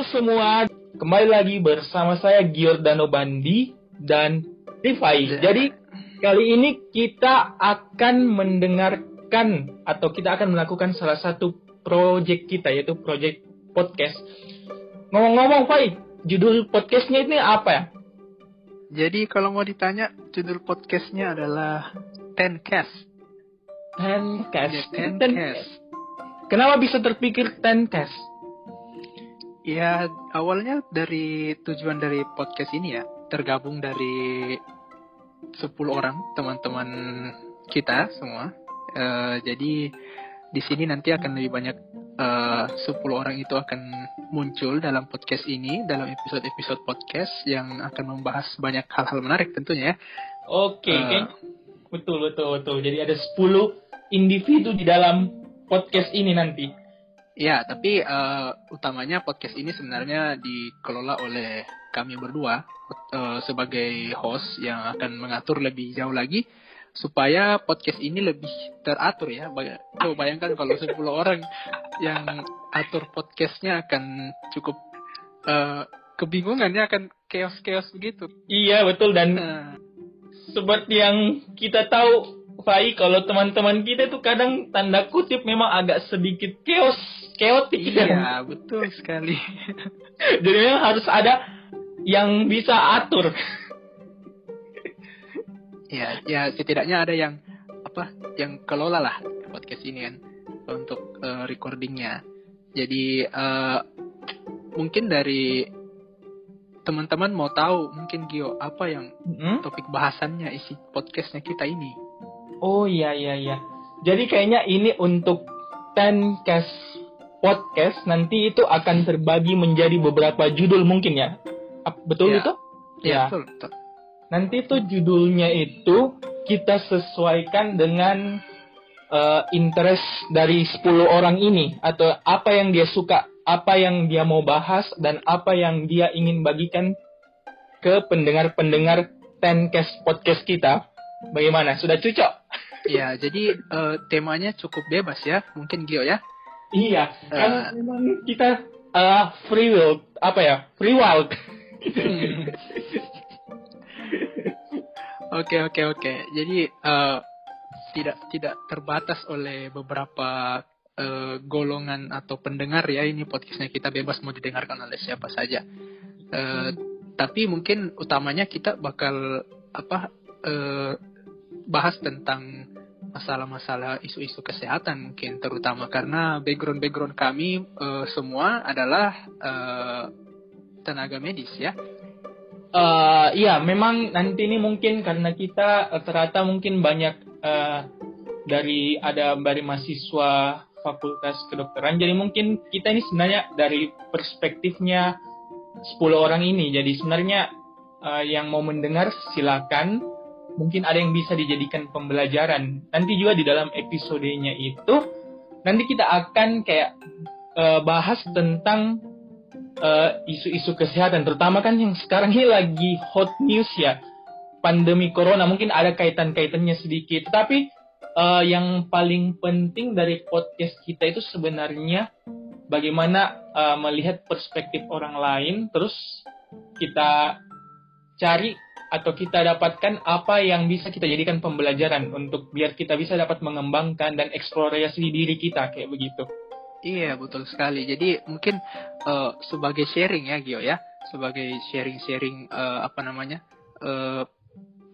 Halo semua, kembali lagi bersama saya Giordano Bandi dan Rifai. Jadi kali ini kita akan mendengarkan atau kita akan melakukan salah satu project kita yaitu project podcast. Ngomong-ngomong, Fai, judul podcastnya ini apa ya? Jadi kalau mau ditanya, judul podcastnya adalah Tencast. Tencast. Ya, Tencast. Kenapa bisa terpikir Tencast? Ya awalnya dari tujuan dari podcast ini ya tergabung dari 10 orang teman-teman kita semua. Uh, jadi di sini nanti akan lebih banyak eh, uh, 10 orang itu akan muncul dalam podcast ini dalam episode-episode podcast yang akan membahas banyak hal-hal menarik tentunya ya. Oke, okay, uh, eh, betul betul betul. Jadi ada 10 individu di dalam podcast ini nanti. Ya, tapi uh, utamanya podcast ini sebenarnya dikelola oleh kami berdua uh, sebagai host yang akan mengatur lebih jauh lagi supaya podcast ini lebih teratur ya. Coba bayangkan kalau 10 orang yang atur podcastnya akan cukup uh, kebingungan ya akan chaos-chaos begitu. Iya betul dan uh. seperti yang kita tahu Fai kalau teman-teman kita tuh kadang tanda kutip memang agak sedikit chaos, chaotic iya, ya. betul sekali. Jadi memang harus ada yang bisa atur. ya, ya setidaknya ada yang apa yang kelola lah podcast ini kan untuk uh, recordingnya. Jadi uh, mungkin dari teman-teman mau tahu mungkin Gio apa yang hmm? topik bahasannya isi podcastnya kita ini. Oh iya iya iya. Jadi kayaknya ini untuk Tencast podcast nanti itu akan terbagi menjadi beberapa judul mungkin ya. Betul ya. itu? Ya, ya. Betul, betul. Nanti itu judulnya itu kita sesuaikan dengan uh, interest dari 10 orang ini atau apa yang dia suka, apa yang dia mau bahas dan apa yang dia ingin bagikan ke pendengar-pendengar Tencast podcast kita. Bagaimana? Sudah cocok? Ya, jadi uh, temanya cukup bebas ya, mungkin Gio ya. Iya, uh, kan memang kita uh, free will, apa ya, free will. Oke oke oke. Jadi uh, tidak tidak terbatas oleh beberapa uh, golongan atau pendengar ya ini podcastnya kita bebas mau didengarkan oleh siapa saja. Uh, tapi mungkin utamanya kita bakal apa uh, bahas tentang masalah-masalah isu-isu kesehatan mungkin terutama karena background-background kami uh, semua adalah uh, tenaga medis ya. Uh, iya, memang nanti ini mungkin karena kita ternyata mungkin banyak uh, dari ada dari mahasiswa fakultas kedokteran, jadi mungkin kita ini sebenarnya dari perspektifnya 10 orang ini. Jadi sebenarnya uh, yang mau mendengar silakan mungkin ada yang bisa dijadikan pembelajaran. Nanti juga di dalam episodenya itu nanti kita akan kayak uh, bahas tentang eh, isu-isu uh, kesehatan, terutama kan yang sekarang ini lagi hot news ya, pandemi corona. Mungkin ada kaitan-kaitannya sedikit, tapi uh, yang paling penting dari podcast kita itu sebenarnya bagaimana uh, melihat perspektif orang lain, terus kita cari atau kita dapatkan apa yang bisa kita jadikan pembelajaran untuk biar kita bisa dapat mengembangkan dan eksplorasi diri kita kayak begitu. Iya betul sekali. Jadi mungkin uh, sebagai sharing ya Gio ya, sebagai sharing-sharing uh, apa namanya uh,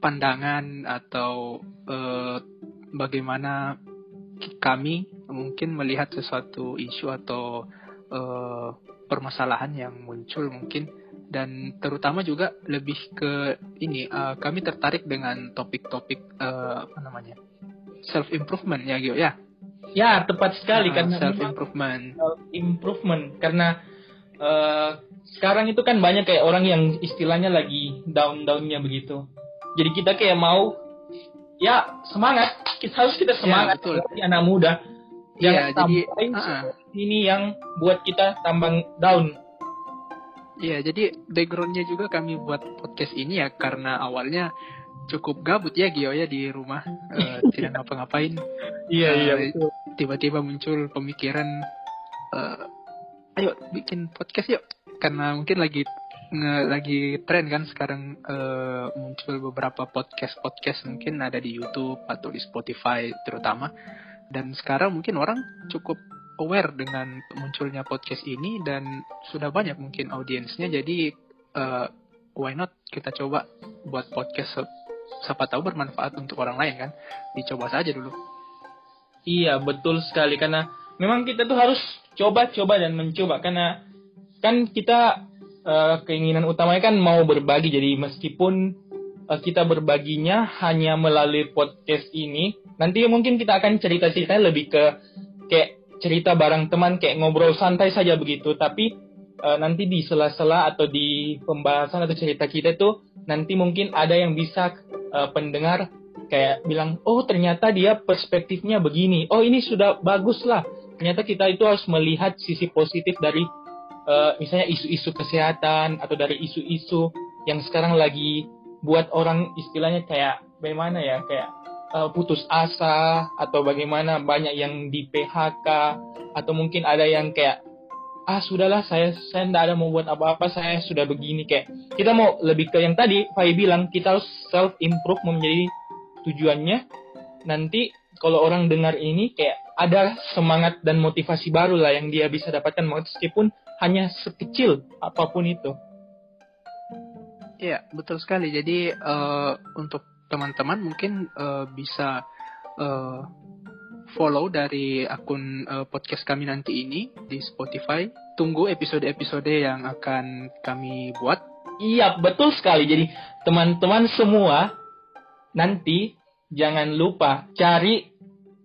pandangan atau uh, bagaimana kami mungkin melihat sesuatu isu atau uh, permasalahan yang muncul mungkin dan terutama juga lebih ke ini uh, kami tertarik dengan topik-topik uh, apa namanya self improvement ya Gio ya? Ya tepat sekali uh, karena self improvement self improvement karena uh, sekarang itu kan banyak kayak orang yang istilahnya lagi down downnya begitu. Jadi kita kayak mau ya semangat. Kita harus kita ya, semangat ya, betul. anak muda. Yang ya, jadi uh, ini yang buat kita tambah down Iya, jadi backgroundnya juga kami buat podcast ini ya karena awalnya cukup gabut ya Gio ya di rumah uh, tidak ngapa-ngapain. Iya uh, iya. Tiba-tiba muncul pemikiran, uh, ayo bikin podcast yuk. karena mungkin lagi nge, lagi tren kan sekarang uh, muncul beberapa podcast podcast mungkin ada di YouTube atau di Spotify terutama dan sekarang mungkin orang cukup aware dengan munculnya podcast ini dan sudah banyak mungkin audiensnya jadi uh, why not kita coba buat podcast siapa tahu bermanfaat untuk orang lain kan? Dicoba saja dulu. Iya betul sekali karena memang kita tuh harus coba-coba dan mencoba karena kan kita uh, keinginan utamanya kan mau berbagi jadi meskipun uh, kita berbaginya hanya melalui podcast ini nanti mungkin kita akan cerita-cerita lebih ke kayak cerita bareng teman kayak ngobrol santai saja begitu. Tapi uh, nanti di sela-sela atau di pembahasan atau cerita kita itu nanti mungkin ada yang bisa uh, pendengar kayak bilang oh ternyata dia perspektifnya begini. Oh ini sudah bagus lah. Ternyata kita itu harus melihat sisi positif dari uh, misalnya isu-isu kesehatan atau dari isu-isu yang sekarang lagi buat orang istilahnya kayak bagaimana ya kayak uh, putus asa atau bagaimana banyak yang di PHK atau mungkin ada yang kayak ah sudahlah saya saya tidak ada mau buat apa-apa saya sudah begini kayak kita mau lebih ke yang tadi Fai bilang kita harus self improve menjadi tujuannya nanti kalau orang dengar ini kayak ada semangat dan motivasi baru lah yang dia bisa dapatkan meskipun hanya sekecil apa pun itu. Iya, betul sekali. Jadi uh, untuk teman-teman mungkin uh, bisa uh, follow dari akun uh, podcast kami nanti ini di Spotify. Tunggu episode-episode yang akan kami buat. Iya, betul sekali. Jadi teman-teman semua nanti jangan lupa cari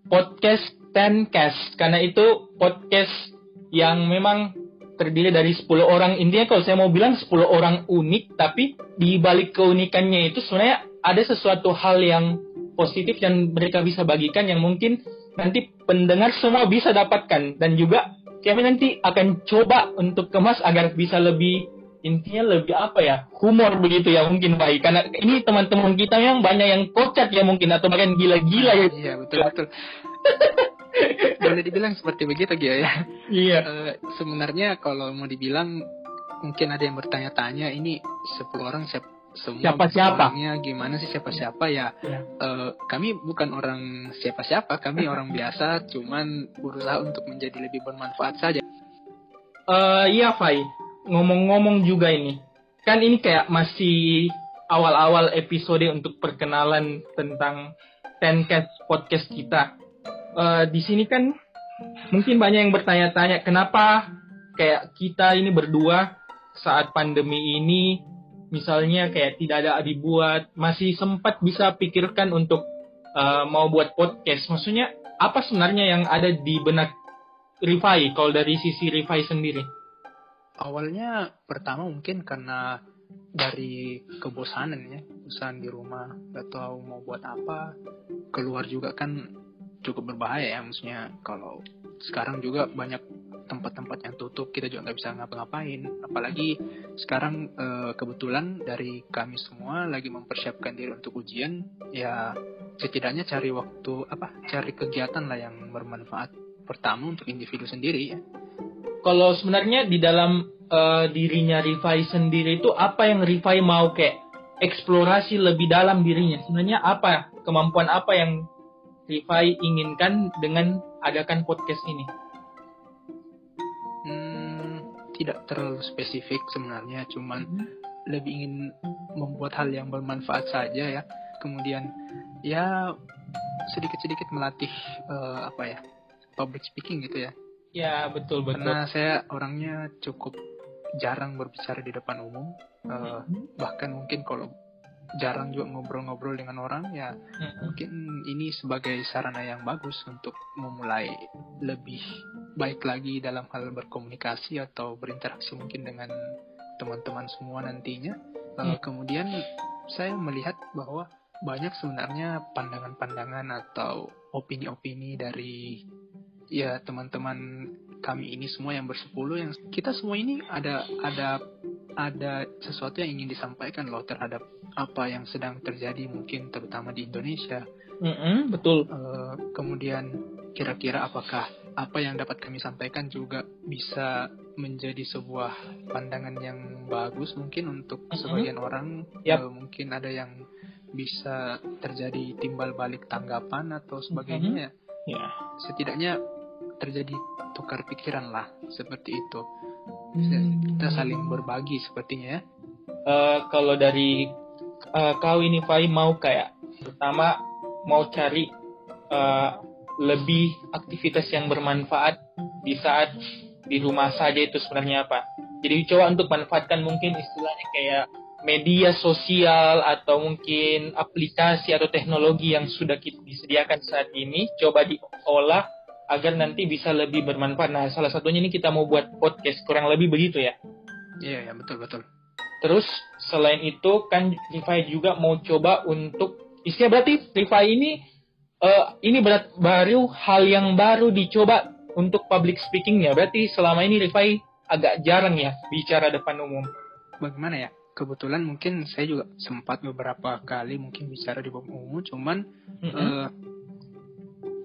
podcast Tencast karena itu podcast yang memang terdiri dari 10 orang. Intinya kalau saya mau bilang 10 orang unik, tapi di balik keunikannya itu sebenarnya ada sesuatu hal yang positif yang mereka bisa bagikan yang mungkin nanti pendengar semua bisa dapatkan dan juga kami nanti akan coba untuk kemas agar bisa lebih intinya lebih apa ya humor begitu ya mungkin baik karena ini teman-teman kita yang banyak yang kocak ya mungkin atau bahkan gila-gila ya iya betul betul boleh dibilang seperti begitu Gio ya. Iya. Uh, sebenarnya kalau mau dibilang mungkin ada yang bertanya-tanya ini sepuluh orang siapa semua siapa siapa gimana sih siapa siapa ya, ya. Uh, kami bukan orang siapa siapa kami orang biasa cuman berusaha untuk menjadi lebih bermanfaat saja. Uh, iya Fai. Ngomong-ngomong juga ini. Kan ini kayak masih awal-awal episode untuk perkenalan tentang Tencast podcast kita. Uh, di sini kan mungkin banyak yang bertanya-tanya kenapa kayak kita ini berdua saat pandemi ini misalnya kayak tidak ada dibuat masih sempat bisa pikirkan untuk uh, mau buat podcast. Maksudnya apa sebenarnya yang ada di benak Rifai kalau dari sisi Rifai sendiri? Awalnya pertama mungkin karena dari kebosanan ya bosan di rumah atau mau buat apa. Keluar juga kan cukup berbahaya ya maksudnya kalau sekarang juga banyak tempat-tempat yang tutup kita juga nggak bisa ngapa-ngapain. Apalagi sekarang e, kebetulan dari kami semua lagi mempersiapkan diri untuk ujian ya setidaknya cari waktu apa cari kegiatan lah yang bermanfaat pertama untuk individu sendiri ya. Kalau sebenarnya di dalam e, dirinya Rifai sendiri itu apa yang Rifai mau kayak eksplorasi lebih dalam dirinya? Sebenarnya apa kemampuan apa yang Rifai inginkan dengan adakan podcast ini? Tidak terlalu spesifik sebenarnya, cuman hmm. lebih ingin membuat hal yang bermanfaat saja ya. Kemudian ya sedikit-sedikit melatih uh, apa ya public speaking gitu ya. Ya betul betul. Karena saya orangnya cukup jarang berbicara di depan umum, uh, hmm. bahkan mungkin kalau jarang juga ngobrol-ngobrol dengan orang ya hmm. mungkin ini sebagai sarana yang bagus untuk memulai lebih baik lagi dalam hal berkomunikasi atau berinteraksi mungkin dengan teman-teman semua nantinya uh, kemudian saya melihat bahwa banyak sebenarnya pandangan-pandangan atau opini-opini dari ya teman-teman kami ini semua yang bersepuluh yang kita semua ini ada ada ada sesuatu yang ingin disampaikan loh terhadap apa yang sedang terjadi mungkin terutama di Indonesia. Mm -hmm, betul. Uh, kemudian kira-kira apakah apa yang dapat kami sampaikan juga bisa menjadi sebuah pandangan yang bagus mungkin untuk Mhm. sebagian orang Yap. Eh, mungkin ada yang bisa terjadi timbal balik tanggapan atau sebagainya Ya. setidaknya terjadi tukar pikiran lah seperti itu Hmm. kita saling berbagi sepertinya ya Eh, kalau dari eh, kau ini Fai mau kayak pertama mau cari eh, lebih aktivitas yang bermanfaat di saat di rumah saja itu sebenarnya apa? Jadi coba untuk manfaatkan mungkin istilahnya kayak media sosial atau mungkin aplikasi atau teknologi yang sudah kita disediakan saat ini coba diolah agar nanti bisa lebih bermanfaat. Nah, salah satunya ini kita mau buat podcast kurang lebih begitu ya. iya ya betul betul Terus selain itu kan Rifai juga mau coba untuk istilah berarti Rifai ini eh, ini berat baru hal yang baru dicoba untuk public speakingnya. Berarti selama ini Rifai agak jarang ya bicara depan umum. bagaimana ya kebetulan mungkin saya juga sempat beberapa kali mungkin bicara di bawah umum cuman Mm-mm. eh,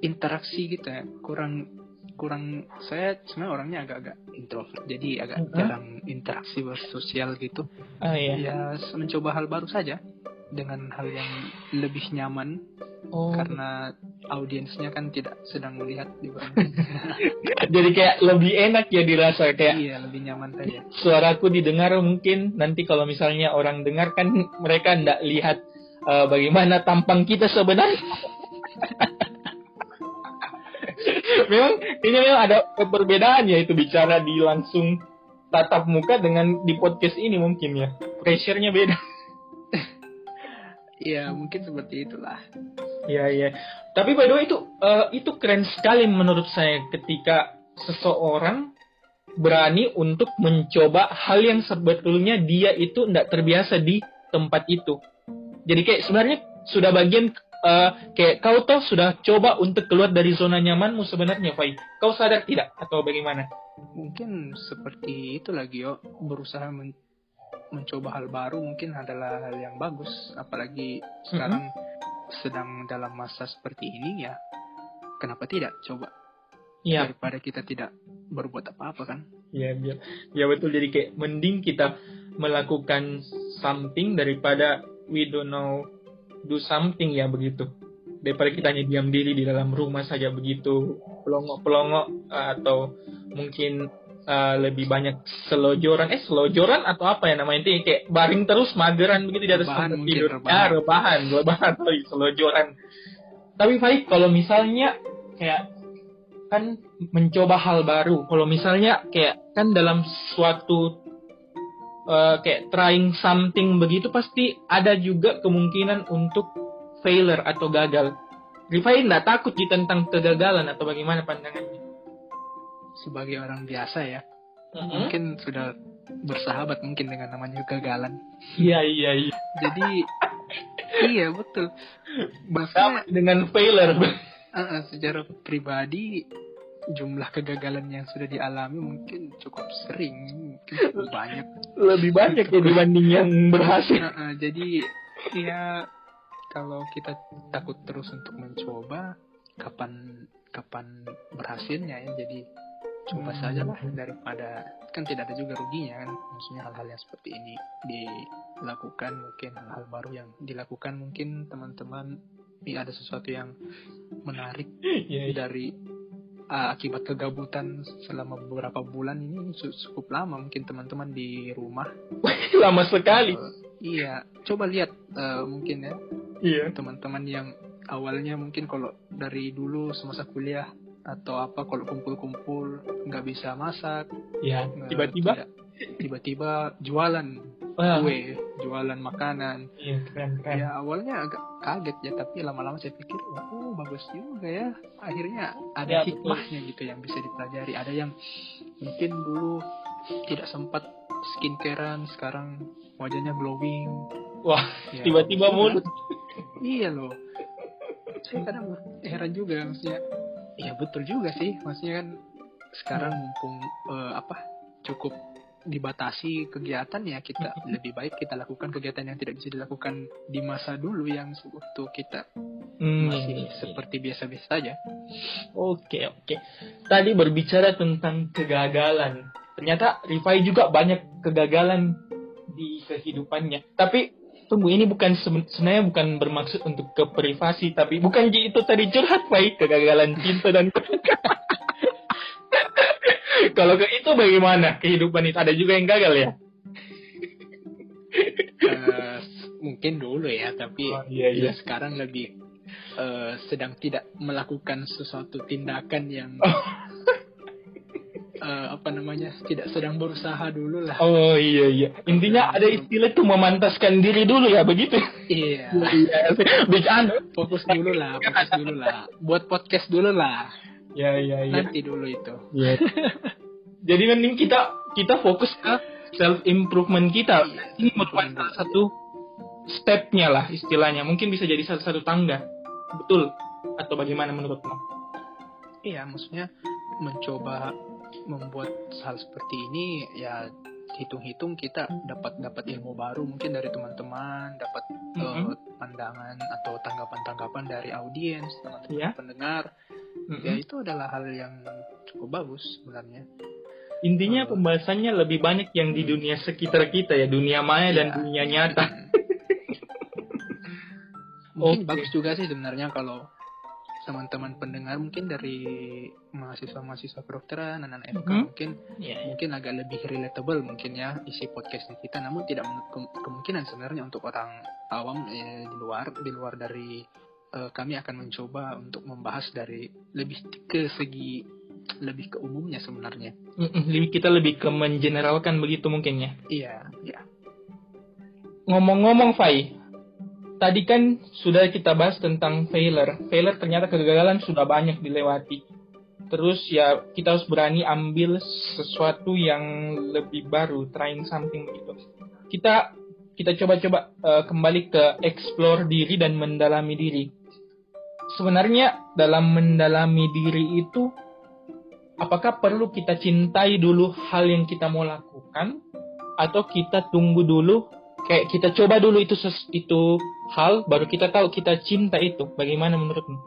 interaksi gitu ya kurang kurang saya sebenarnya orangnya agak-agak introvert jadi agak Mhm. jarang interaksi bersosial gitu ah iya. ya mencoba hal baru saja dengan hal yang lebih nyaman Oh. karena audiensnya kan tidak sedang melihat juga Jadi kayak lebih enak ya dirasa kayak iya lebih nyaman saja suaraku didengar mungkin nanti kalau misalnya orang dengar kan mereka ndak lihat eh, bagaimana tampang kita sebenarnya. memang ini memang ada perbedaan ya itu bicara di langsung tatap muka dengan di podcast ini mungkin ya. Pressure-nya beda. Iya mungkin seperti itulah Iya iya. Tapi by the way itu eh, itu keren sekali menurut saya ketika seseorang berani untuk mencoba hal yang sebetulnya dia itu tidak terbiasa di tempat itu. Jadi kayak sebenarnya sudah bagian eh, kayak kau toh sudah coba untuk keluar dari zona nyamanmu sebenarnya, Fai. Kau sadar tidak atau bagaimana? mungkin seperti itu lagi yo berusaha men- mencoba hal baru mungkin adalah hal yang bagus. Apalagi sekarang sedang dalam masa seperti ini ya kenapa tidak coba? Iya, daripada kita tidak berbuat apa-apa kan? Iya, iya. Ya betul. Jadi kayak mending kita melakukan something daripada we don't know do something ya begitu. Daripada kita hanya diam diri di dalam rumah saja begitu pelongok-pelongok atau mungkin eh, lebih banyak selojoran. Eh selojoran atau apa ya namanya? Itu kayak baring terus mageran begitu di atas tempat tidur. rebahan. ya rebahan rebahan sorry, selojoran. Tapi Faik kalau misalnya kayak kan mencoba hal baru. Kalau misalnya kayak kan dalam suatu eh, kayak trying something begitu pasti ada juga kemungkinan untuk failure atau gagal. Rifai nggak takut di tentang kegagalan atau bagaimana pandangannya? Sebagai orang biasa ya mungkin sudah bersahabat mungkin dengan namanya kegagalan Iya iya iya. jadi iya betul bahkan dengan failure. eh, secara pribadi jumlah kegagalan yang sudah dialami mungkin cukup sering mungkin cukup banyak Lebih banyak ya dibanding yang berhasil. Eh, eh, jadi ya kalau kita takut terus untuk mencoba kapan kapan berhasilnya ya jadi coba Hmm. saja lah daripada kan tidak ada juga ruginya kan maksudnya hal-hal yang seperti ini dilakukan mungkin hal-hal baru yang dilakukan mungkin teman-teman ini ada sesuatu yang menarik Iya iya. dari uh, akibat kegabutan selama beberapa bulan ini cu- cukup lama mungkin teman-teman di rumah Lama sekali. Uh, iya coba lihat uh, mungkin ya Iya. teman-teman yang awalnya mungkin kalau dari dulu semasa kuliah atau apa kalau kumpul-kumpul nggak bisa masak nggak- Tiba-tiba. tiba-tiba jualan Wah. kue jualan makanan Iya keren keren. ya awalnya agak kaget ya tapi lama-lama saya pikir oh bagus juga ya akhirnya ada Ya, betul. hikmahnya gitu yang bisa dipelajari ada yang mungkin dulu tidak sempat skincarean sekarang wajahnya glowing Wah, Ya, tiba-tiba iya. mulut. iya loh saya kadang heran juga maksudnya ya betul juga sih maksudnya kan sekarang Hmm. mumpung eh, apa cukup dibatasi kegiatan ya kita Hmm. lebih baik kita lakukan kegiatan yang tidak bisa dilakukan di masa dulu yang waktu kita Hmm, masih seperti biasa-biasa aja. Oke, oke. Tadi berbicara tentang kegagalan. Ternyata Rifai juga banyak kegagalan di kehidupannya. Tapi tunggu ini bukan seben- sebenarnya bukan bermaksud untuk ke privasi, tapi bukan Ji itu tadi curhat Fai kegagalan cinta dan Kalau ke itu bagaimana kehidupan itu ada juga yang gagal ya? Eh, mungkin dulu ya, tapi Oh, iya, iya. ya sekarang lebih eh, sedang tidak melakukan sesuatu tindakan yang Eh, apa namanya tidak sedang berusaha dulu lah. Oh iya iya. Intinya ada istilah tuh memantaskan diri dulu ya begitu. Iya, Iya. Big anu. fokus dulu lah, fokus dulu lah, buat podcast dulu lah, Ya iya iya. nanti dulu itu. Iya. Jadi mending kita kita fokus ke self improvement kita. Ini merupakan salah satu stepnya lah istilahnya. Mungkin bisa jadi salah satu tangga. Betul atau bagaimana menurutmu? Iya, maksudnya mencoba membuat hal seperti ini ya hitung-hitung kita dapat dapat ilmu baru mungkin dari teman-teman, dapat eh, Mhm. pandangan atau tanggapan-tanggapan dari audiens, teman-teman Iya. pendengar. Ya Mm-mm. itu adalah hal yang cukup bagus sebenarnya. Intinya Eh. pembahasannya lebih banyak yang di dunia sekitar kita ya, dunia maya dan Iya. dunia nyata. mungkin Oke. bagus juga sih sebenarnya kalau teman-teman pendengar mungkin dari mahasiswa-mahasiswa kedokteran, anak-anak FK Mhm. mungkin Iya. mungkin agak lebih relatable mungkin ya isi podcastnya kita namun tidak menutup kemungkinan sebenarnya untuk orang awam eh, di luar di luar dari eh, kami akan mencoba untuk membahas dari lebih ke segi lebih ke umumnya sebenarnya lebih- kita lebih ke mengeneralkan begitu mungkin ya. iya iya Ngomong-ngomong Fai, tadi kan sudah kita bahas tentang failure. Failure ternyata kegagalan sudah banyak dilewati. Terus ya kita harus berani ambil sesuatu yang lebih baru, trying something begitu. Kita kita coba-coba eh, kembali ke explore diri dan mendalami diri. Sebenarnya dalam mendalami diri itu apakah perlu kita cintai dulu hal yang kita mau lakukan atau kita tunggu dulu kayak kita coba dulu itu ses- itu hal baru kita tahu kita cinta itu bagaimana menurutmu?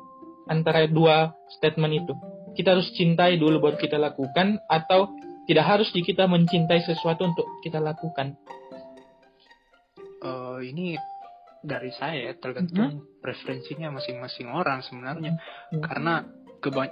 Antara dua statement itu. Kita harus cintai dulu baru kita lakukan atau tidak harus di kita mencintai sesuatu untuk kita lakukan? Eh, ini dari saya ya, tergantung preferensinya masing-masing orang sebenarnya. Mhm. karena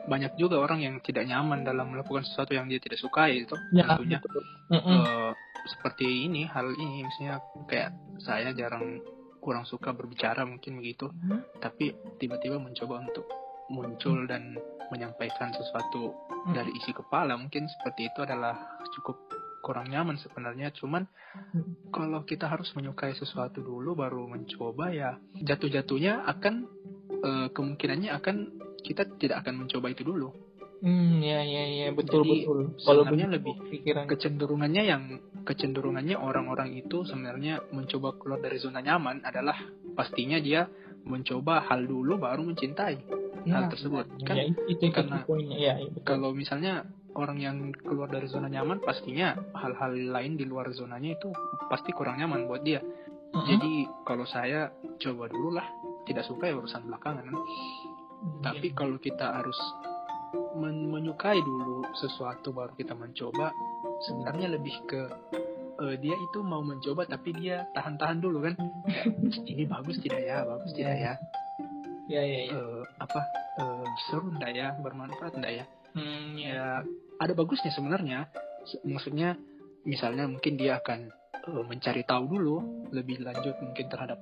banyak juga orang yang tidak nyaman dalam melakukan sesuatu yang dia tidak sukai itu ya tentunya betul. Eh, seperti ini hal ini misalnya kayak saya jarang kurang suka berbicara mungkin begitu Mhm. tapi tiba-tiba mencoba untuk muncul dan menyampaikan sesuatu Hmm. dari isi kepala mungkin seperti itu adalah cukup kurang nyaman sebenarnya cuman Hmm. kalau kita harus menyukai sesuatu dulu baru mencoba ya jatuh-jatuhnya akan eh, kemungkinannya akan kita tidak akan mencoba itu dulu. Hmm, ya ya ya betul Jadi, betul. kalau sebenarnya lebih pikiran kecenderungannya yang kecenderungannya orang-orang itu sebenarnya mencoba keluar dari zona nyaman adalah pastinya dia mencoba hal dulu baru mencintai hal Ya, tersebut ya, kan? ya, itu itu karena- poinnya ya, ya betul. kalau misalnya orang yang keluar dari zona nyaman pastinya hal-hal lain di luar zonanya itu pasti kurang nyaman buat dia. Mm-mm. jadi kalau saya coba dulu lah tidak suka ya urusan belakangan tapi kalau kita harus men- menyukai dulu sesuatu baru kita mencoba sebenarnya lebih ke eh, dia itu mau mencoba tapi dia tahan-tahan dulu kan? Ini bagus tidak ya? Bagus tidak ya? Ya ya ya Eh, apa eh, seru ndak ya? Bermanfaat ndak ya? Hmm, ya ya ada bagusnya sebenarnya. Se- maksudnya misalnya mungkin dia akan eh, mencari tahu dulu lebih lanjut mungkin terhadap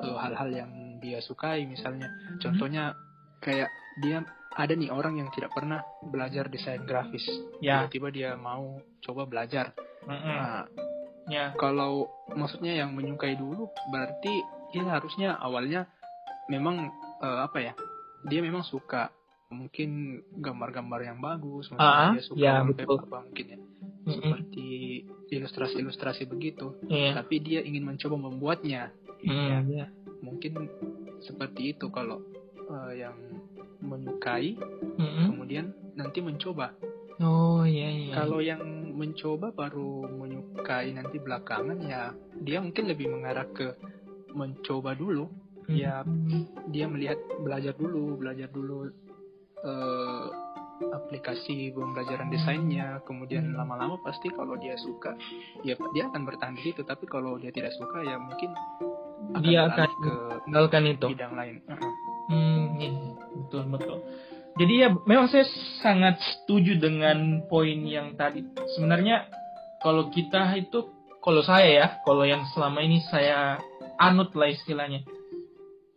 hal-hal yang dia sukai misalnya. Contohnya kayak dia ada nih orang yang tidak pernah belajar desain grafis. Ya. Tiba-tiba dia mau coba belajar. Mm-mm. nah ya. kalau maksudnya yang menyukai dulu berarti dia harusnya awalnya memang eh, apa ya dia memang suka. Mungkin gambar-gambar yang bagus mungkin Ah, dia suka ya, betul. apa mungkin ya. Seperti ilustrasi-ilustrasi begitu. Iya. tapi dia ingin mencoba membuatnya. Hmm, ya. Mungkin seperti itu kalau eh, yang menyukai Mm-mm. kemudian nanti mencoba. Oh iya iya. Kalau yang mencoba baru menyukai nanti belakangan ya dia mungkin lebih mengarah ke mencoba dulu. Ya dia melihat belajar dulu belajar dulu eh, aplikasi pembelajaran desainnya. Kemudian lama-lama pasti kalau dia suka ya dia akan bertahan di situ. Tapi kalau dia tidak suka ya mungkin akan Dia akan ke tinggalkan itu bidang lain. Hmm, iya, betul betul. Jadi ya memang saya sangat setuju dengan poin yang tadi. Sebenarnya kalau kita itu, kalau saya ya, kalau yang selama ini saya anut lah istilahnya.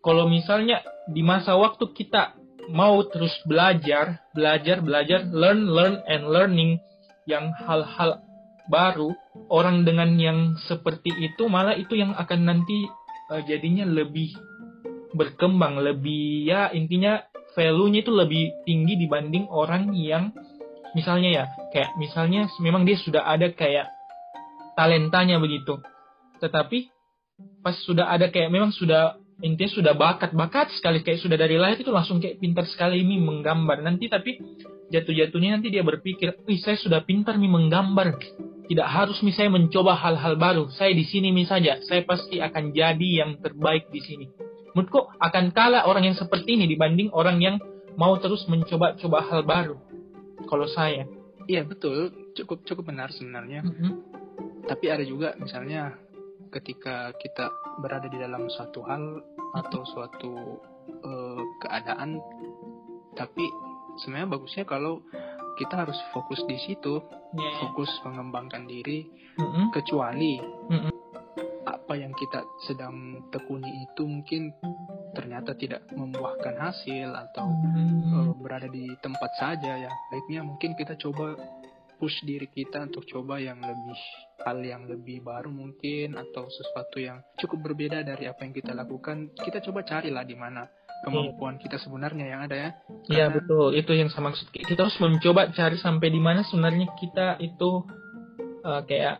Kalau misalnya di masa waktu kita mau terus belajar, belajar, belajar, learn, learn, and learning yang hal-hal baru, orang dengan yang seperti itu malah itu yang akan nanti eh, jadinya lebih berkembang lebih ya intinya value-nya itu lebih tinggi dibanding orang yang misalnya ya kayak misalnya memang dia sudah ada kayak talentanya begitu tetapi pas sudah ada kayak memang sudah intinya sudah bakat-bakat sekali kayak sudah dari lahir itu langsung kayak pintar sekali nih menggambar nanti tapi jatuh-jatuhnya nanti dia berpikir, "Ih, saya sudah pintar nih menggambar. Tidak harus nih saya mencoba hal-hal baru. Saya di sini saja. Saya pasti akan jadi yang terbaik di sini." Menurutku akan kalah orang yang seperti ini dibanding orang yang mau terus mencoba-coba hal baru. Kalau saya. iya betul cukup cukup benar sebenarnya Mhm. tapi ada juga misalnya ketika kita berada di dalam suatu hal atau suatu eh, keadaan tapi sebenarnya bagusnya kalau kita harus fokus di situ ya. fokus mengembangkan diri Mhm. kecuali Mm-mm. apa yang kita sedang tekuni itu mungkin ternyata tidak membuahkan hasil atau Hmm. eh, berada di tempat saja ya baiknya mungkin kita coba push diri kita untuk coba yang lebih hal yang lebih baru mungkin atau sesuatu yang cukup berbeda dari apa yang kita lakukan kita coba carilah di mana kemampuan kita sebenarnya yang ada ya Iya Karena- betul, itu yang sama maksud kita harus mencoba cari sampai di mana sebenarnya kita itu eh, kayak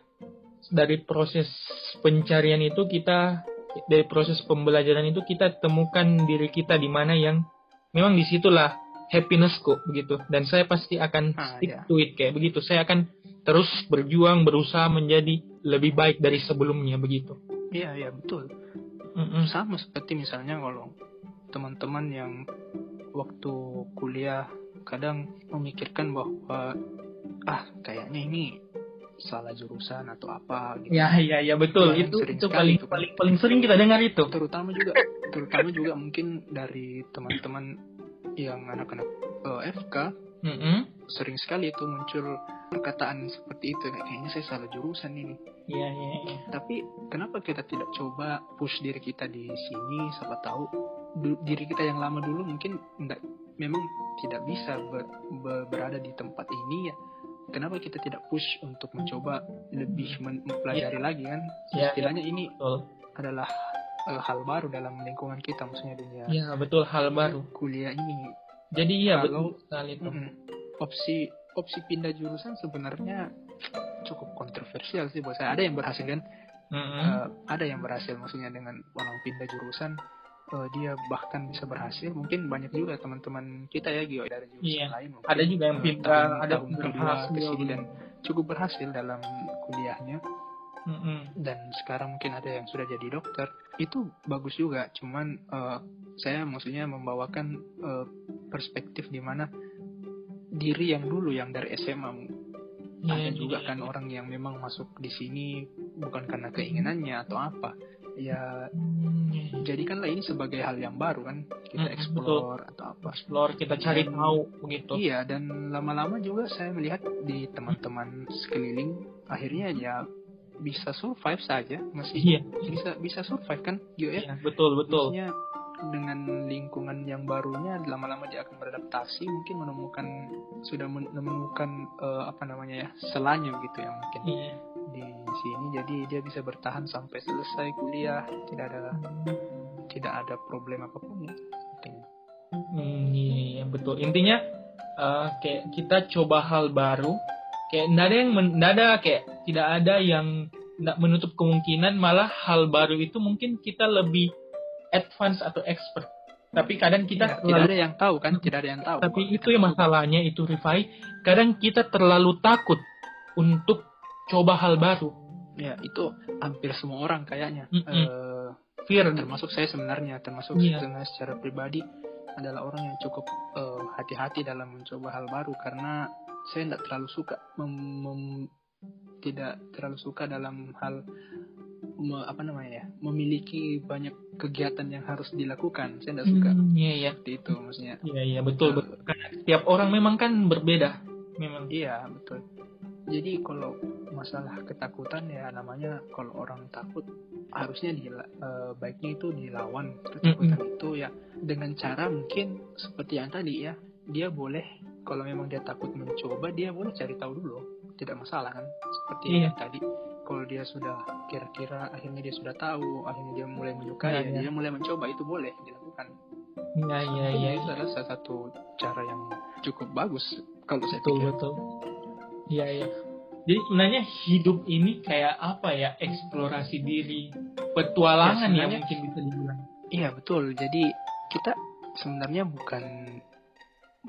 dari proses pencarian itu kita dari proses pembelajaran itu kita temukan diri kita di mana yang memang di situlah happinessku begitu dan saya pasti akan Ah, stick iya. to it kayak begitu saya akan terus berjuang berusaha menjadi lebih baik dari sebelumnya begitu. iya iya betul Mm-mm. sama seperti misalnya kalau teman-teman yang waktu kuliah kadang memikirkan bahwa ah kayaknya ini salah jurusan atau apa gitu. Ya ya ya betul Yang itu itu sekali paling itu kan. paling paling sering kita dengar itu. Terutama juga terutama juga mungkin dari teman-teman yang anak-anak eh, FK Mm-mm. sering sekali itu muncul perkataan seperti itu kayaknya saya salah jurusan ini. Iya iya iya. Tapi kenapa kita tidak coba push diri kita di sini siapa tahu diri kita yang lama dulu mungkin enggak memang tidak bisa ber- ber- berada di tempat ini ya kenapa kita tidak push untuk mencoba lebih mempelajari lagi kan Ya, istilahnya ini betul. adalah eh, hal baru dalam lingkungan kita maksudnya dunia Iya betul hal baru. kuliah ini Jadi iya Kalau- betul sekali itu. Mm-mm. opsi opsi pindah jurusan sebenarnya cukup kontroversial sih buat saya ada yang berhasil kan Mm-mm. Eh, ada yang berhasil maksudnya dengan orang pindah jurusan eh, dia bahkan bisa berhasil mungkin banyak juga teman-teman kita ya Gio dari jurusan Iya. lain mungkin, Ada juga yang eh, pindah, tahun- ada yang berhasil. ke sini dan cukup berhasil dalam kuliahnya Mm-mm. dan sekarang mungkin ada yang sudah jadi dokter itu bagus juga cuman eh, saya maksudnya membawakan eh, perspektif di mana diri yang dulu yang dari SMA Iya, ada iya, juga iya. kan orang yang memang masuk di sini bukan karena keinginannya atau apa ya Hmm, jadikanlah ini sebagai hal yang baru kan kita Mm, explore atau apa Explore kita cari Dan- tahu begitu. iya dan lama-lama juga saya melihat di teman-teman sekeliling akhirnya ya bisa survive saja masih Iya. bisa bisa survive kan Gio ya Iya, betul betul. maksudnya dengan lingkungan yang barunya lama-lama dia akan beradaptasi mungkin menemukan sudah men- menemukan eh, apa namanya ya selanya gitu yang mungkin Iya. Di sini jadi dia bisa bertahan sampai selesai kuliah tidak ada tidak ada problem apa pun ya Penting. Hmm, iya, betul. Intinya eh, kayak kita coba hal baru, kayak nggak ada yang nggak ada kayak tidak ada yang nggak menutup kemungkinan malah hal baru itu mungkin kita lebih advance atau expert. Tapi kadang kita tidak, tidak ada yang tahu kan tidak ada yang tahu tapi itu yang masalahnya itu Rifai. Kadang kita terlalu takut untuk coba hal baru. ya itu hampir semua orang kayaknya Mm-mm. Eh, fear termasuk saya sebenarnya termasuk Iya. saya secara pribadi adalah orang yang cukup eh, hati-hati dalam mencoba hal baru karena saya tidak terlalu suka mem- mem- tidak terlalu suka dalam hal me- apa namanya ya memiliki banyak kegiatan yang harus dilakukan saya tidak suka Hmm, iya iya seperti itu maksudnya iya iya betul betul karena setiap orang memang kan berbeda memang Iya betul. Jadi kalau masalah ketakutan ya namanya kalau orang takut harusnya di baiknya itu dilawan ketakutan itu ya. Dengan cara mungkin seperti yang tadi ya dia boleh kalau memang dia takut mencoba dia boleh cari tahu dulu. Tidak masalah kan seperti Iya. yang tadi. Kalau dia sudah kira-kira akhirnya dia sudah tahu akhirnya dia mulai menyukai ya, iya. dia mulai mencoba itu boleh dilakukan. Iya iya iya itu adalah salah satu cara yang cukup bagus kalau saya betul pikir. betul. Iya iya jadi sebenarnya hidup ini kayak apa ya eksplorasi diri petualangan Ya, ya, mungkin bisa dibilang Iya betul. Jadi kita sebenarnya bukan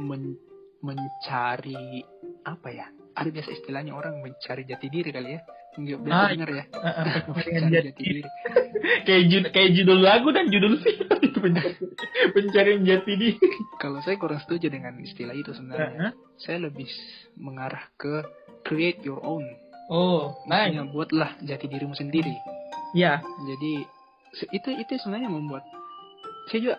men- mencari apa ya? Ada biasa istilahnya orang mencari jati diri kali ya. Nggak biasa Ah, dengar ya. Pencarian jati jati diri. kayak judul kayak judul lagu dan judul film itu pencari- pencarian jati diri Kalau saya kurang setuju dengan istilah itu sebenarnya. Heeh. Saya lebih mengarah ke create your own. oh nice Maksudnya buatlah jati dirimu sendiri. ya Jadi se- itu itu sebenarnya membuat saya juga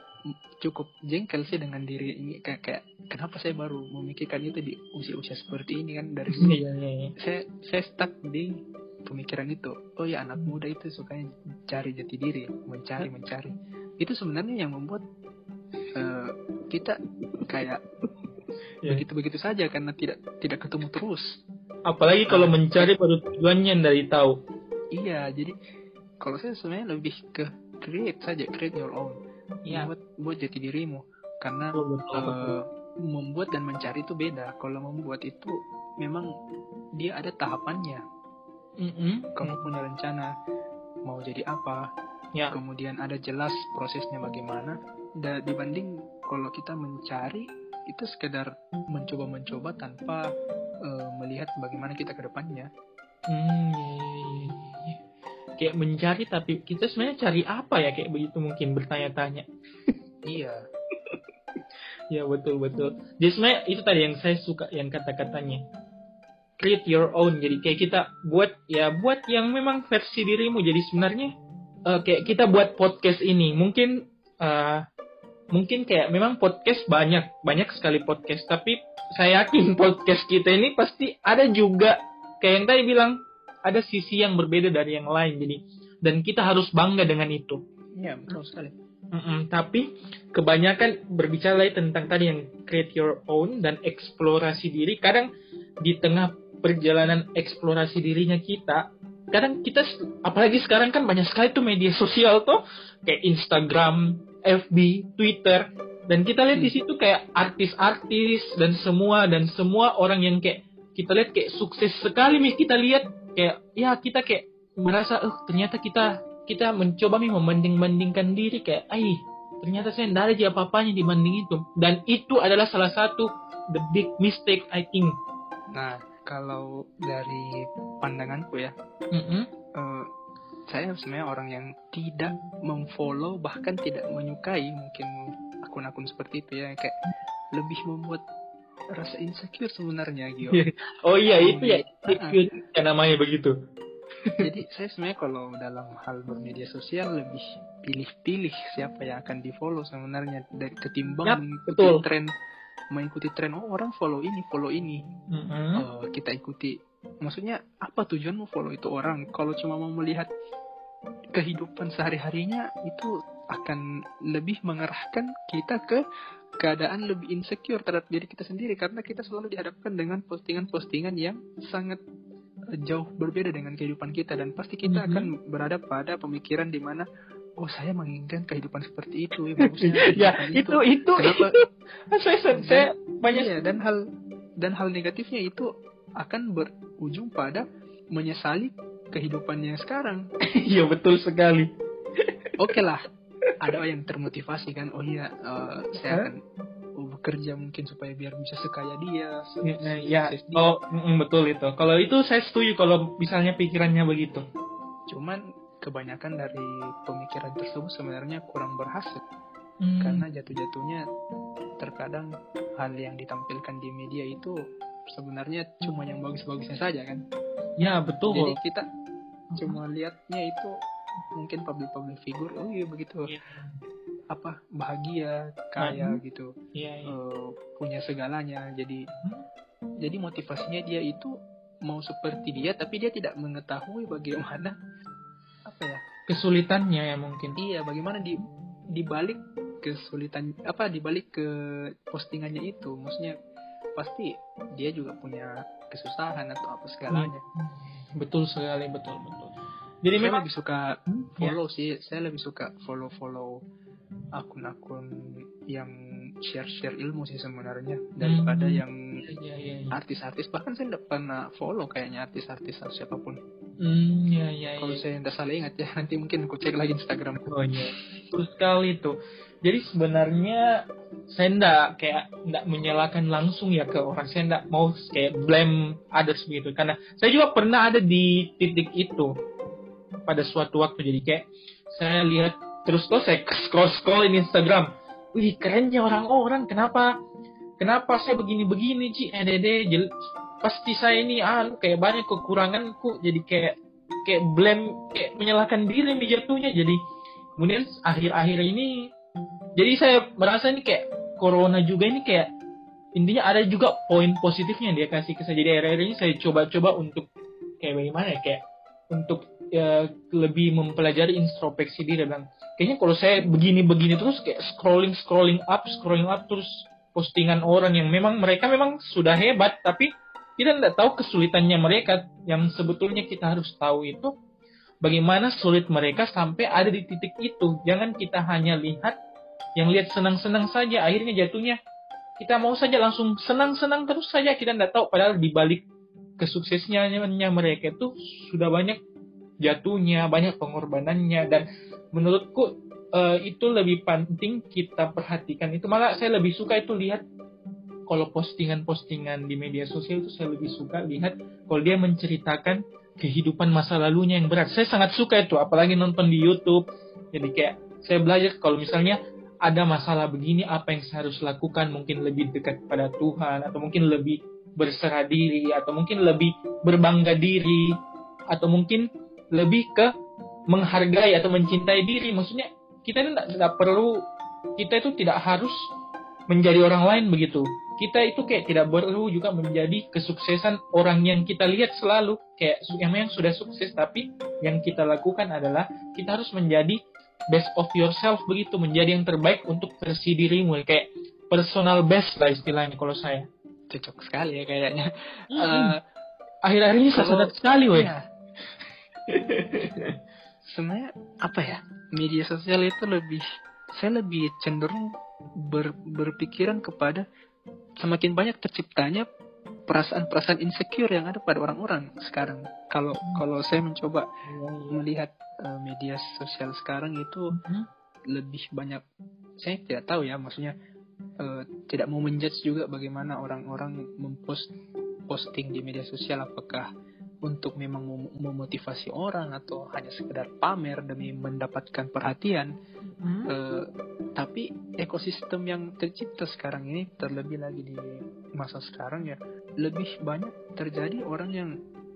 cukup jengkel sih dengan diri ini kayak, kayak kenapa saya baru memikirkan itu di usia-usia seperti ini kan dari iya iya iya saya saya stuck di pemikiran itu oh ya anak muda itu sukanya cari jati diri mencari mencari. Itu sebenarnya yang membuat eh, kita kayak Iya. begitu begitu saja karena tidak tidak ketemu terus. Apalagi kalau mencari baru tujuannya yang dari tahu. Iya jadi kalau saya sebenarnya lebih ke create saja create your own. Iya. buat buat jati dirimu. Karena betul betul. eh, membuat dan mencari itu beda. Kalau membuat itu memang dia ada tahapannya Mm-mm. kamu punya rencana mau jadi apa? Ya. Kemudian ada jelas prosesnya bagaimana? Dan dibanding kalau kita mencari itu sekedar mencoba-mencoba tanpa eh, melihat bagaimana kita ke depannya. Hmm, kayak mencari tapi kita sebenarnya cari apa ya? Kayak begitu mungkin bertanya-tanya. Iya. Ya betul betul. Jadi sebenarnya itu tadi yang saya suka yang kata-katanya create your own. Jadi kayak kita buat ya buat yang memang versi dirimu. Jadi sebenarnya eh, kayak kita buat podcast ini. Mungkin eh, mungkin kayak memang podcast banyak banyak sekali podcast. Tapi saya yakin podcast kita ini pasti ada juga kayak yang tadi bilang ada sisi yang berbeda dari yang lain. Jadi dan kita harus bangga dengan itu. Iya betul sekali. Mm-mm, tapi kebanyakan berbicara tentang tadi yang create your own dan eksplorasi diri. Kadang di tengah perjalanan eksplorasi dirinya kita, kadang kita apalagi sekarang kan banyak sekali tuh media sosial tuh kayak Instagram, FB, Twitter dan kita lihat di situ kayak artis-artis dan semua dan semua orang yang kayak kita lihat kayak sukses sekali nih kita lihat kayak ya kita kayak merasa oh ternyata kita kita mencoba nih membanding-bandingkan diri kayak ai ternyata saya tidak ada apa-apanya dibanding itu. Dan itu adalah salah satu the big mistake I think. Nah kalau dari pandanganku ya Mm-mm. eh, saya sebenarnya orang yang tidak memfollow bahkan tidak menyukai mungkin akun-akun seperti itu ya kayak lebih membuat rasa insecure sebenarnya Gio. Iya. oh iya itu ya Ah. itu ya namanya begitu Jadi saya sebenarnya kalau dalam hal bermedia sosial lebih pilih-pilih siapa yang akan di follow sebenarnya dari ketimbang Yap, betul. tren mengikuti tren oh orang follow ini follow ini. Mm-mm. Eh, kita ikuti. Maksudnya apa tujuanmu follow itu orang? Kalau cuma mau melihat kehidupan sehari-harinya itu akan lebih mengarahkan kita ke keadaan lebih insecure terhadap diri kita sendiri. Karena kita selalu dihadapkan dengan postingan-postingan yang sangat eh, jauh berbeda dengan kehidupan kita. Dan pasti kita Mhm. akan berada pada pemikiran di mana oh saya menginginkan kehidupan seperti itu ya bagusnya ya itu itu Kenapa? itu saya saya, saya banyak Iya, dan hal dan hal negatifnya itu akan berujung pada menyesali kehidupannya sekarang. iya betul sekali Oke lah, ada yang termotivasi kan. Oh iya, eh, saya akan bekerja mungkin supaya biar bisa sekaya dia. se- ya, ya. dia. oh mm, betul itu kalau itu saya setuju kalau misalnya pikirannya begitu Cuman kebanyakan dari pemikiran tersebut sebenarnya kurang berhasil Hmm. karena jatuh-jatuhnya terkadang hal yang ditampilkan di media itu sebenarnya cuma yang bagus-bagusnya saja kan ya betul. jadi kita cuma lihatnya itu mungkin public-public figure oh iya begitu Iya. apa bahagia kaya Mhm. gitu Iya, iya. eh, punya segalanya jadi jadi motivasinya dia itu mau seperti dia tapi dia tidak mengetahui bagaimana apa ya Kesulitannya ya mungkin. iya bagaimana di dibalik kesulitan apa dibalik ke postingannya itu maksudnya pasti dia juga punya kesusahan atau apa segalanya Betul sekali, betul betul. Jadi saya memang lebih suka Hmm, ya. follow sih saya lebih suka follow follow akun-akun yang share share ilmu sih sebenarnya daripada Hmm. yang Iya, iya, artis-artis bahkan saya tidak pernah follow kayaknya artis-artis atau siapa pun Hmm, iya, iya, kalau iya. saya tidak salah ingat ya nanti mungkin aku cek lagi Instagramku Oh iya. Betul sekali tuh. Jadi sebenarnya saya ndak kayak ndak menyalahkan langsung ya ke orang. Saya ndak mau kayak blame others gitu. Karena saya juga pernah ada di titik itu pada suatu waktu. Jadi kayak saya lihat terus terus saya scroll scroll di Instagram. Wih kerennya orang-orang. Kenapa kenapa saya begini-begini Ci? Eh dede pasti saya ini ah kayak banyak kekuranganku. Jadi kayak kayak blame kayak menyalahkan diri nih jatuhnya. Jadi kemudian akhir-akhir ini jadi saya merasa ini kayak corona juga ini kayak intinya ada juga poin positifnya dia kasih ke saya jadi akhir-akhir ini saya coba-coba untuk kayak bagaimana ya kayak untuk ya, lebih mempelajari introspeksi diri dan kayaknya kalau saya begini-begini terus kayak scrolling scrolling up scrolling up terus postingan orang yang memang mereka memang sudah hebat tapi kita tidak tahu kesulitannya mereka. Yang sebetulnya kita harus tahu itu bagaimana sulit mereka sampai ada di titik itu. Jangan kita hanya lihat yang lihat senang-senang saja, akhirnya jatuhnya. Kita mau saja langsung senang-senang terus saja. Kita tidak tahu padahal di balik kesuksesnya mereka itu sudah banyak jatuhnya, banyak pengorbanannya. Dan menurutku eh, itu lebih penting kita perhatikan. Itu malah saya lebih suka itu lihat kalau postingan-postingan di media sosial itu saya lebih suka lihat kalau dia menceritakan kehidupan masa lalunya yang berat. Saya sangat suka itu, apalagi nonton di YouTube. Jadi kayak saya belajar kalau misalnya ada masalah begini, apa yang saya harus lakukan? Mungkin lebih dekat pada Tuhan, atau mungkin lebih berserah diri, atau mungkin lebih berbangga diri, atau mungkin lebih ke menghargai atau mencintai diri. Maksudnya kita itu tidak perlu, kita itu tidak harus menjadi orang lain begitu. Kita itu kayak tidak perlu juga menjadi kesuksesan orang yang kita lihat selalu. Kayak yang memang sudah sukses tapi yang kita lakukan adalah kita harus menjadi best of yourself begitu menjadi yang terbaik untuk versi dirimu. Kayak personal best lah istilahnya kalau saya. Cocok sekali ya kayaknya. Hmm. Eh, akhir-akhir ini saya sadar sekali weh. Iya. sebenarnya apa ya? Media sosial itu lebih saya lebih cenderung ber, berpikiran kepada semakin banyak terciptanya perasaan-perasaan insecure yang ada pada orang-orang sekarang kalau kalau saya mencoba melihat eh, media sosial sekarang itu Hmm. lebih banyak saya tidak tahu ya maksudnya eh, tidak mau menjudge juga bagaimana orang-orang mempost posting di media sosial apakah untuk memang mem- memotivasi orang atau hanya sekedar pamer demi mendapatkan perhatian Hmm. Eh, tapi ekosistem yang tercipta sekarang ini terlebih lagi di masa sekarang ya lebih banyak terjadi orang yang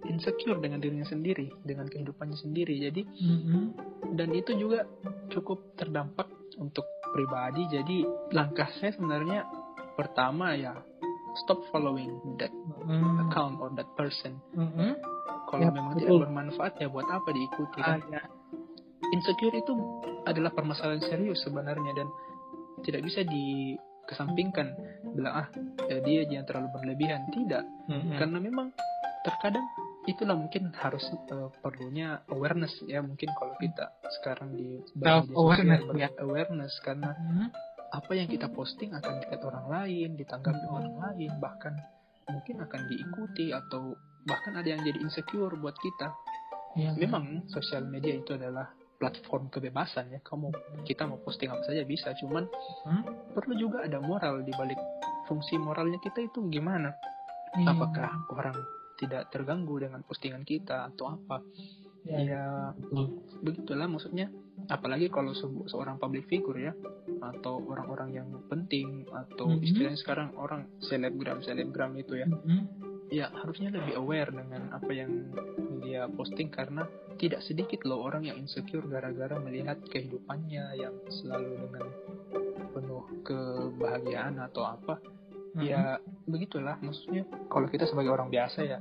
insecure dengan dirinya sendiri dengan kehidupannya sendiri jadi Hmm. dan itu juga cukup terdampak untuk pribadi jadi langkah saya sebenarnya pertama ya stop following that Hmm. account or that person Hmm. kalau Ya, memang betul. tidak bermanfaat ya buat apa diikuti Ah, kan ya. insecure itu adalah permasalahan serius sebenarnya dan tidak bisa dikesampingkan bilang ah ya dia jangan terlalu berlebihan tidak Hmm. karena memang terkadang itulah mungkin harus eh, perlunya awareness ya mungkin kalau kita sekarang di Self awareness, ya. awareness karena Hmm. Apa yang kita posting akan dilihat orang lain ditanggapi Hmm. orang lain bahkan mungkin akan diikuti atau bahkan ada yang jadi insecure buat kita Ya. memang sosial media itu adalah platform kebebasan ya kamu kita mau posting apa saja bisa cuman Hmm. perlu juga ada moral di balik fungsi moralnya kita itu gimana Iya. apakah orang tidak terganggu dengan postingan kita atau apa ya, ya begitulah maksudnya apalagi kalau se seorang public figure ya atau orang-orang yang penting atau mm -hmm. istilahnya sekarang orang selebgram selebgram itu ya mm -hmm. ya harusnya lebih aware dengan apa yang dia posting karena tidak sedikit loh orang yang insecure gara-gara melihat kehidupannya yang selalu dengan penuh kebahagiaan atau apa mm-hmm. ya begitulah maksudnya kalau kita sebagai orang biasa ya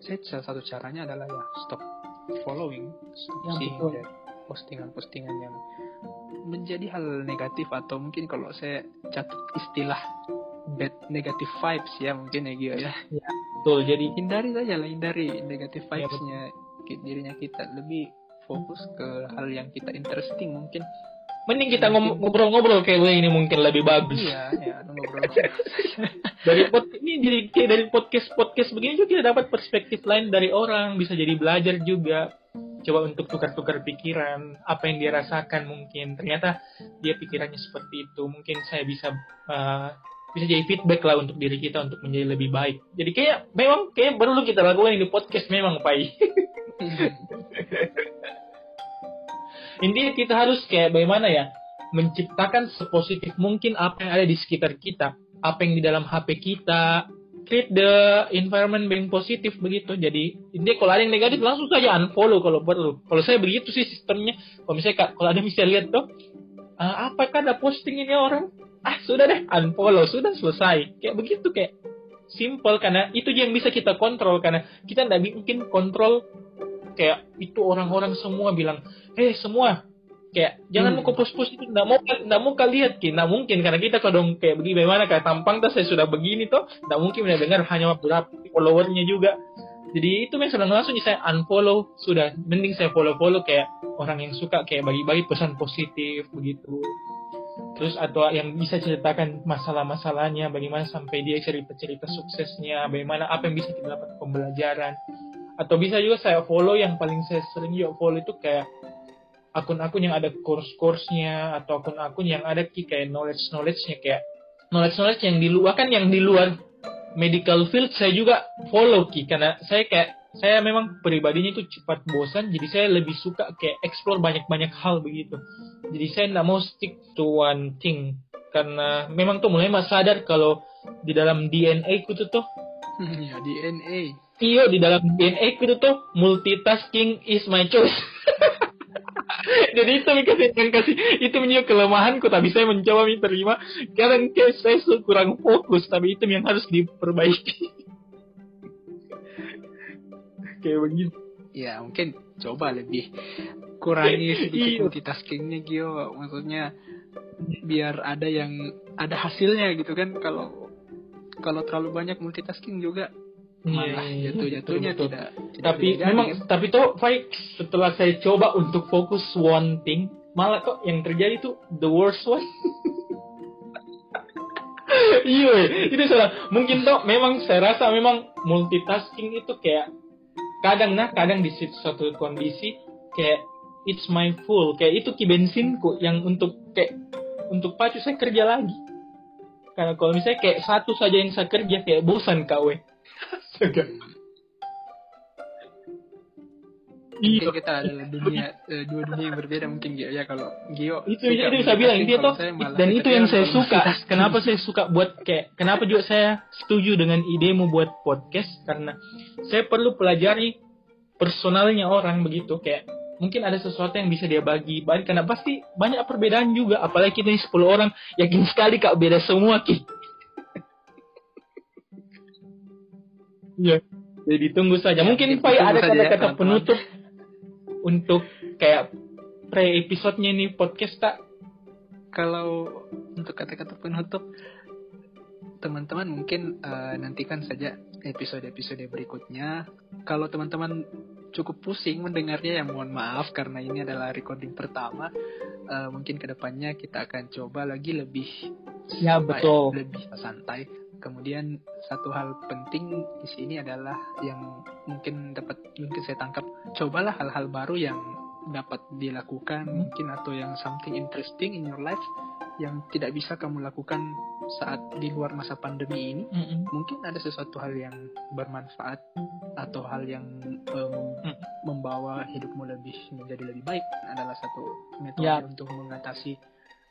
saya salah satu caranya adalah ya stop following stop ya, seeing postingan-postingan yang menjadi hal negatif atau mungkin kalau saya catat istilah bad negative vibes ya mungkin ya Gio ya. ya betul jadi hindari saja lah hindari negative ya, vibesnya ya, dirinya kita lebih fokus ke hal yang kita interesting mungkin Mending kita ngobrol-ngobrol kayak gue ini mungkin lebih bagus. Iya, ya, ngobrol. dari pod ini dari dari podcast podcast begini juga kita dapat perspektif lain dari orang, bisa jadi belajar juga. Coba untuk tukar-tukar pikiran, apa yang dia rasakan mungkin. Ternyata dia pikirannya seperti itu. Mungkin saya bisa uh, bisa jadi feedback lah untuk diri kita untuk menjadi lebih baik. Jadi kayak memang kayak perlu kita lakukan ini podcast memang Pai. Intinya kita harus kayak bagaimana ya menciptakan sepositif mungkin apa yang ada di sekitar kita, apa yang di dalam HP kita, create the environment being positif begitu. Jadi intinya kalau ada yang negatif langsung saja unfollow kalau perlu. Kalau saya begitu sih sistemnya. Kalau misalnya kalau ada bisa lihat tuh, uh, apakah ada posting ini orang? Ah sudah deh unfollow sudah selesai. Kayak begitu kayak simple karena itu yang bisa kita kontrol karena kita tidak mungkin kontrol kayak itu orang-orang semua bilang eh semua kayak jangan hmm. mau post-post itu nggak mau nggak mau kalian lihat ki. Nggak mungkin karena kita kalau kayak begini bagaimana kayak tampang tuh saya sudah begini tuh nggak mungkin benar dengar hanya beberapa followernya juga. Jadi itu memang sudah langsung saya unfollow sudah. Mending saya follow follow kayak orang yang suka kayak bagi-bagi pesan positif begitu. Terus atau yang bisa ceritakan masalah-masalahnya bagaimana sampai dia cerita-cerita suksesnya bagaimana apa yang bisa kita dapat pembelajaran. Atau bisa juga saya follow yang paling saya sering juga follow itu kayak akun-akun yang ada course-course-nya atau akun-akun yang ada kayak knowledge-knowledge-nya kayak knowledge-knowledge yang di luar kan yang di luar medical field saya juga follow ki. Karena saya kayak saya memang pribadinya itu cepat bosan jadi saya lebih suka kayak explore banyak-banyak hal begitu. Jadi saya tidak mau stick to one thing. Karena memang tuh mulai mas sadar kalau di dalam DNA ku tuh tuh. Ya DNA iya di dalam DNA ku tuh multitasking is my choice Jadi itu yang kasih itu menjadi kelemahanku tapi saya mencoba menerima kadang kayak saya kurang fokus tapi itu yang harus diperbaiki. kayak begitu. Ya mungkin coba lebih kurangi sedikit iya. multitaskingnya Gio maksudnya biar ada yang ada hasilnya gitu kan kalau kalau terlalu banyak multitasking juga malah yeah, jatuh jatuhnya betul, tidak, tidak tapi tidak memang tapi tuh Faik setelah saya coba untuk fokus one thing malah kok yang terjadi tuh the worst one. Iya itu salah. Mungkin tuh memang saya rasa memang multitasking itu kayak kadang nah kadang di suatu kondisi kayak it's my full kayak itu ki bensinku yang untuk kayak untuk pacu saya kerja lagi. Karena kalau misalnya kayak satu saja yang saya kerja kayak bosan kau Iya. kita adalah dunia uh, dua dunia yang berbeda mungkin Gio. Ya kalau Gio itu itu saya bilang dia tuh dan itu yang saya suka. kenapa saya suka buat kayak kenapa juga saya setuju dengan idemu buat podcast? Karena saya perlu pelajari personalnya orang begitu. Kayak mungkin ada sesuatu yang bisa dia bagi bagi karena pasti banyak perbedaan juga. Apalagi kita ini 10 orang. Yakin sekali kak beda semua ki Iya. Jadi tunggu saja. Mungkin Pak ada kata-kata penutup untuk kayak pre episodenya nih podcast tak? Kalau untuk kata-kata penutup teman-teman mungkin uh, nantikan saja episode-episode berikutnya. Kalau teman-teman cukup pusing mendengarnya ya mohon maaf karena ini adalah recording pertama. Uh, mungkin ke depannya kita akan coba lagi lebih ya betul lebih santai kemudian satu hal penting di sini adalah yang mungkin dapat mungkin saya tangkap cobalah hal-hal baru yang dapat dilakukan mungkin atau yang something interesting in your life yang tidak bisa kamu lakukan saat di luar masa pandemi ini Mm-mm. mungkin ada sesuatu hal yang bermanfaat atau hal yang em, Mm. membawa hidupmu lebih menjadi lebih baik adalah satu metode Yap. untuk mengatasi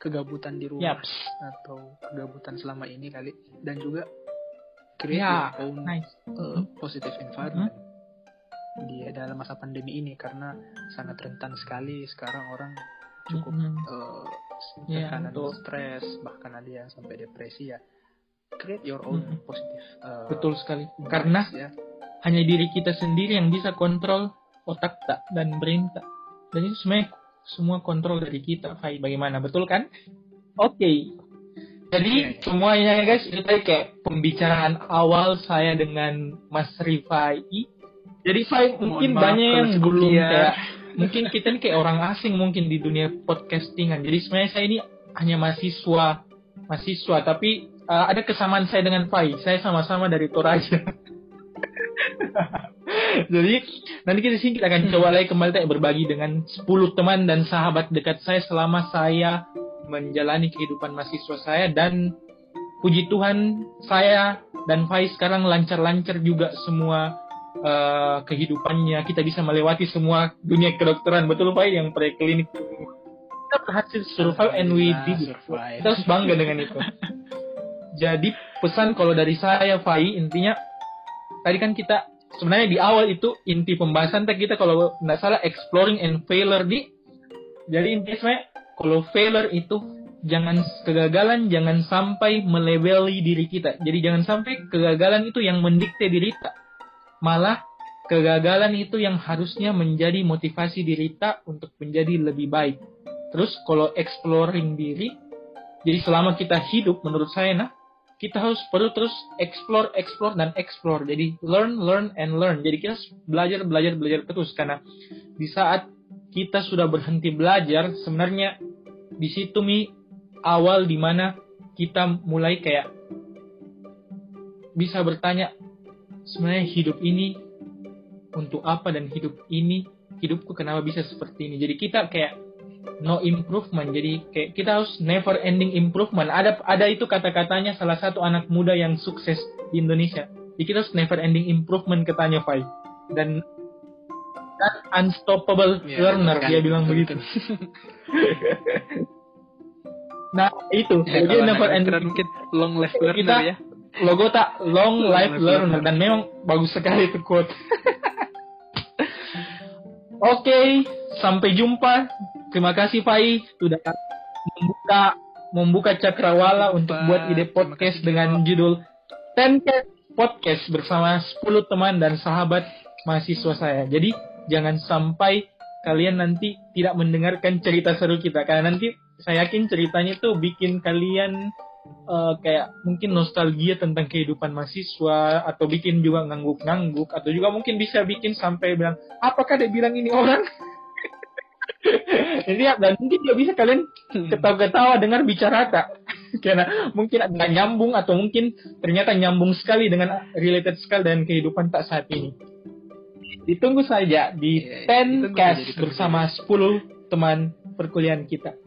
kegabutan di rumah Yaps. atau kegabutan selama ini kali dan juga create Ya, your own nice. uh, positive environment di dalam masa pandemi ini karena sangat rentan sekali sekarang orang cukup Mm-mm. uh, tekanan betul. stres bahkan ada yang sampai depresi ya create your own Mm-mm. positive uh, Betul sekali. vibes Karena ya hanya diri kita sendiri yang bisa kontrol otak tak dan brain tak. Dan itu sebenarnya semua kontrol dari kita, Fai. Bagaimana? Betul kan? Oke. Jadi Iya, iya. semuanya guys, itu tadi kayak pembicaraan awal saya dengan Mas Rifai. Jadi Fai mungkin maaf banyak yang belum liar. kayak mungkin kita ini kayak orang asing mungkin di dunia podcastingan. Jadi sebenarnya saya ini hanya mahasiswa, mahasiswa tapi uh, ada kesamaan saya dengan Fai. Saya sama-sama dari Toraja. Jadi nanti kita sini kita akan coba lagi kembali tak berbagi dengan 10 teman dan sahabat dekat saya selama saya menjalani kehidupan mahasiswa saya. Dan puji Tuhan saya dan Faiz sekarang lancar-lancar juga semua eh, kehidupannya. Kita bisa melewati semua dunia kedokteran. Betul Faiz yang preklinik? Kita berhasil survive and we did. Survive. kita harus bangga dengan itu. Jadi pesan kalau dari saya Fai intinya tadi kan kita sebenarnya di awal itu inti pembahasan tadi kita kalau nggak salah exploring and failure di jadi intinya sebenarnya kalau failure itu jangan kegagalan jangan sampai melebeli diri kita. Jadi jangan sampai kegagalan itu yang mendikte diri kita. Malah kegagalan itu yang harusnya menjadi motivasi diri kita untuk menjadi lebih baik. Terus kalau exploring diri jadi selama kita hidup menurut saya nah kita harus perlu terus explore, explore dan explore. Jadi learn, learn and learn. Jadi kita belajar, belajar, belajar terus karena di saat kita sudah berhenti belajar, sebenarnya di situ mi awal di mana kita mulai kayak bisa bertanya sebenarnya hidup ini untuk apa dan hidup ini hidupku kenapa bisa seperti ini. Jadi kita kayak no improvement. Jadi kayak kita harus never ending improvement. Ada ada itu kata-katanya salah satu anak muda yang sukses di Indonesia. Jadi kita harus never ending improvement katanya Fai dan dan unstoppable Ya, learner betul dia bilang betul, begitu. nah itu. Ya, jadi never ending mungkin long life learner Kita- ya. logo tak long Long life life learner. learner. dan memang bagus sekali itu quote. Oke, sampai jumpa. Terima kasih Fai sudah membuka membuka cakrawala untuk buat ide podcast dengan judul Tencast Podcast bersama 10 teman dan sahabat mahasiswa saya. Jadi jangan sampai kalian nanti tidak mendengarkan cerita seru kita. Karena nanti saya yakin ceritanya itu bikin kalian eh, kayak mungkin nostalgia tentang kehidupan mahasiswa atau bikin juga ngangguk-ngangguk atau juga mungkin bisa bikin sampai bilang apakah dia bilang ini orang jadi ya, dan mungkin juga bisa kalian ketawa-ketawa dengar bicara tak karena mungkin nggak nyambung atau mungkin ternyata nyambung sekali dengan related sekali dengan kehidupan tak saat ini. Ditunggu saja di Iya, iya, 10 ditunggu cast bersama 10 teman perkuliahan kita